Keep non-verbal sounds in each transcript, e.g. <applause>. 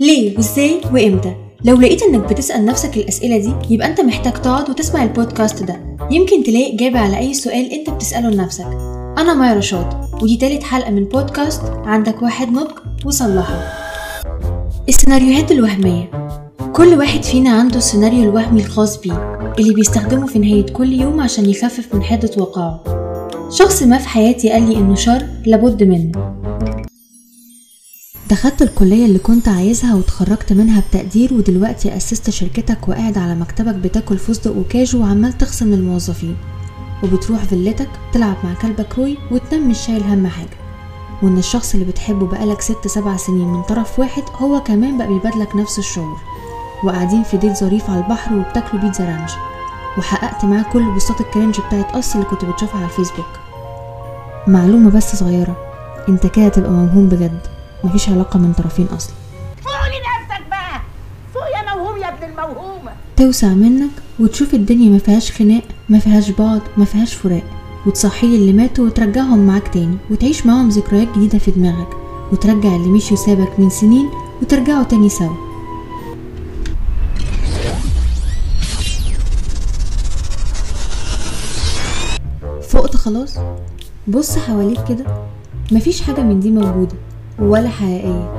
ليه؟ وإزاي؟ وإمتى؟ لو لقيت إنك بتسأل نفسك الأسئلة دي يبقى أنت محتاج تقعد وتسمع البودكاست ده. يمكن تلاقي إجابة على أي سؤال أنت بتسأله لنفسك. أنا مايا رشاد ودي تالت حلقة من بودكاست عندك واحد نطق وصلحه السيناريوهات الوهمية. كل واحد فينا عنده السيناريو الوهمي الخاص بيه اللي بيستخدمه في نهاية كل يوم عشان يخفف من حدة وقعه شخص ما في حياتي قال لي إنه شر لابد منه. دخلت الكلية اللي كنت عايزها واتخرجت منها بتقدير ودلوقتي أسست شركتك وقاعد على مكتبك بتاكل فستق وكاجو وعمال تخصم الموظفين وبتروح فيلتك تلعب مع كلبك روي وتنام مش شايل هم حاجة. وإن الشخص اللي بتحبه بقالك ست سبع سنين من طرف واحد هو كمان بقى بيبادلك نفس الشعور. وقاعدين في date ظريف على البحر وبتاكلوا بيتزا ranch. وحققت معاه كل بوستات ال cringe بتاعت قصص اللي كنت بتشوفها على الفيسبوك. معلومة بس صغيرة أنت كده تبقى موهوم بجد. مفيش علاقة من طرفين أصلا. فوق لنفسك بقى. فوق يا موهوم يا ابن الموهومة توسع منك وتشوف الدنيا ما فيهاش خناق ما فيهاش بعض ما فيهاش فراق. وتصحي اللي ماتوا وترجعهم معاك تاني. وتعيش معاهم ذكريات جديدة في دماغك. وترجع اللي مشي وسابك من سنين وترجعوا تاني سوا. فقت خلاص؟ بص حواليك كده. مفيش حاجة من دي موجودة. ولا حقيقية.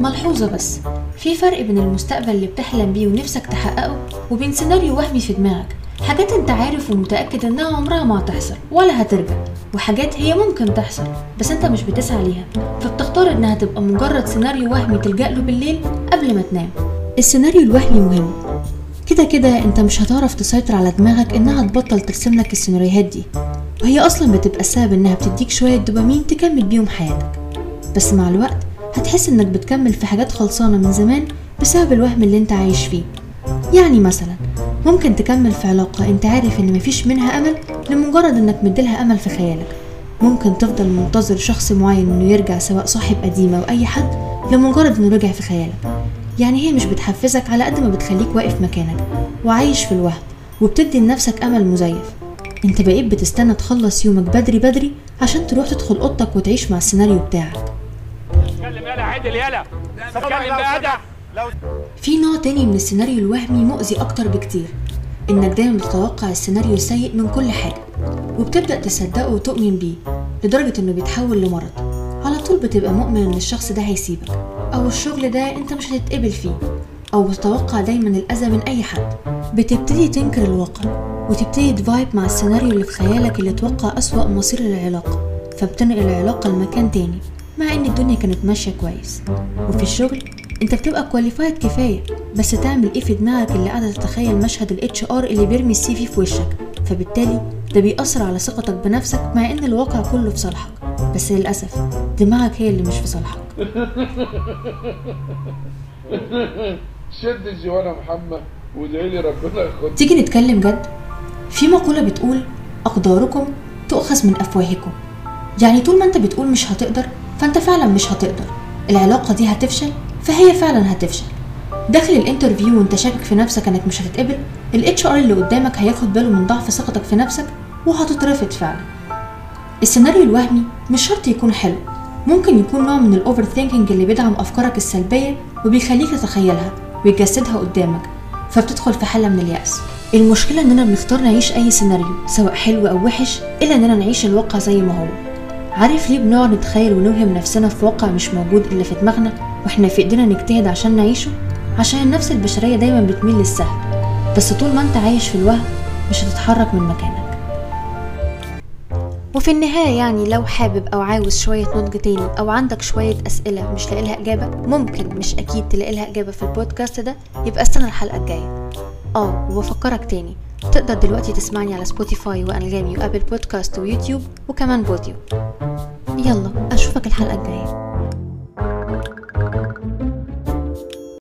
ملحوظة بس. في فرق بين المستقبل اللي بتحلم بيه ونفسك تحققه وبين سيناريو وهمي في دماغك. حاجات انت عارف ومتأكد انها عمرها ما هتحصل ولا هترجع. وحاجات هي ممكن تحصل بس انت مش بتسعى ليها. فبتختار انها تبقى مجرد سيناريو وهمي تلجأ له بالليل قبل ما تنام. السيناريو الوهمي مهم. كده كده انت مش هتعرف تسيطر على دماغك انها تبطل ترسم لك السيناريوهات دي. وهي أصلا بتبقى السبب انها بتديك شوية دوبامين تكمل بيهم حياتك. بس مع الوقت هتحس إنك بتكمل في حاجات خلصانة من زمان بسبب الوهم اللي أنت عايش فيه. يعني مثلا ممكن تكمل في علاقة أنت عارف إن مفيش منها أمل لمجرد إنك مديلها أمل في خيالك. ممكن تفضل منتظر شخص معين إنه يرجع سواء صاحب قديم أو أي حد لمجرد إنه رجع في خيالك. يعني هي مش بتحفزك على قد ما بتخليك واقف مكانك وعايش في الوهم وبتدي لنفسك أمل مزيف. أنت بقيت بتستنى تخلص يومك بدري بدري عشان تروح تدخل أوضتك وتعيش مع السيناريو بتاعك. اتكلم يلا اتكلم بأدب في نوع تاني من السيناريو الوهمي مؤذي أكتر بكتير. إنك دايما بتتوقع السيناريو السيء من كل حاجة وبتبدأ تصدقه وتؤمن بيه لدرجة إنه بيتحول لمرض. على طول بتبقى مؤمن إن الشخص ده هيسيبك أو الشغل ده أنت مش هتتقبل فيه أو بتتوقع دايما الأذى من أي حد. بتبتدي تنكر الواقع وتبتدي ت vibe مع السيناريو اللي في خيالك اللي توقع أسوأ مصير للعلاقة فبتنقل العلاقة لمكان تاني. مع إن الدنيا كانت ماشية كويس. وفي الشغل أنت بتبقى qualified كفاية بس تعمل إيه في دماغك اللي قاعدة تتخيل مشهد ال HR اللي بيرمي ال CV في وشك؟ فبالتالي ده بيأثر على ثقتك بنفسك مع إن الواقع كله في صالحك. بس للأسف دماغك هي اللي مش في صالحك. <laughs> شد الجوانة محمد وادعي لي ربنا ياخد تيجي نتكلم جد؟ في مقولة بتقول أقداركم تؤخذ من أفواهكم. يعني طول ما أنت بتقول مش هتقدر فأنت فعلا مش هتقدر. العلاقة دي هتفشل فهي فعلا هتفشل. داخل ال interview وأنت شاكك في نفسك إنك مش هتتقبل ال HR اللي قدامك هياخد باله من ضعف ثقتك في نفسك وهتترفض فعلا. السيناريو الوهمي مش شرط يكون حلو. ممكن يكون نوع من ال overthinking اللي بيدعم أفكارك السلبية وبيخليك تتخيلها ويجسدها قدامك فبتدخل في حالة من اليأس. المشكلة إننا بنختار نعيش أي سيناريو سواء حلو أو وحش إلا إننا نعيش الواقع زي ما هو. عارف ليه بنقعد نتخيل ونوهم نفسنا في واقع مش موجود إلا في دماغنا وإحنا في إيدينا نجتهد عشان نعيشه؟ عشان النفس البشرية دايما بتميل للسهل بس طول ما أنت عايش في الوهم مش هتتحرك من مكانك. وفي النهاية يعني لو حابب أو عاوز شوية نضج تاني أو عندك شوية أسئلة مش لاقي لها إجابة ممكن مش أكيد تلاقي لها إجابة في البودكاست ده يبقى استنى الحلقة الجاية. آه وبفكرك تاني تقدر دلوقتي تسمعني على سبوتيفاي وأنغامي وأبل بودكاست ويوتيوب وكمان بوديو يلا أشوفك الحلقة الجاية.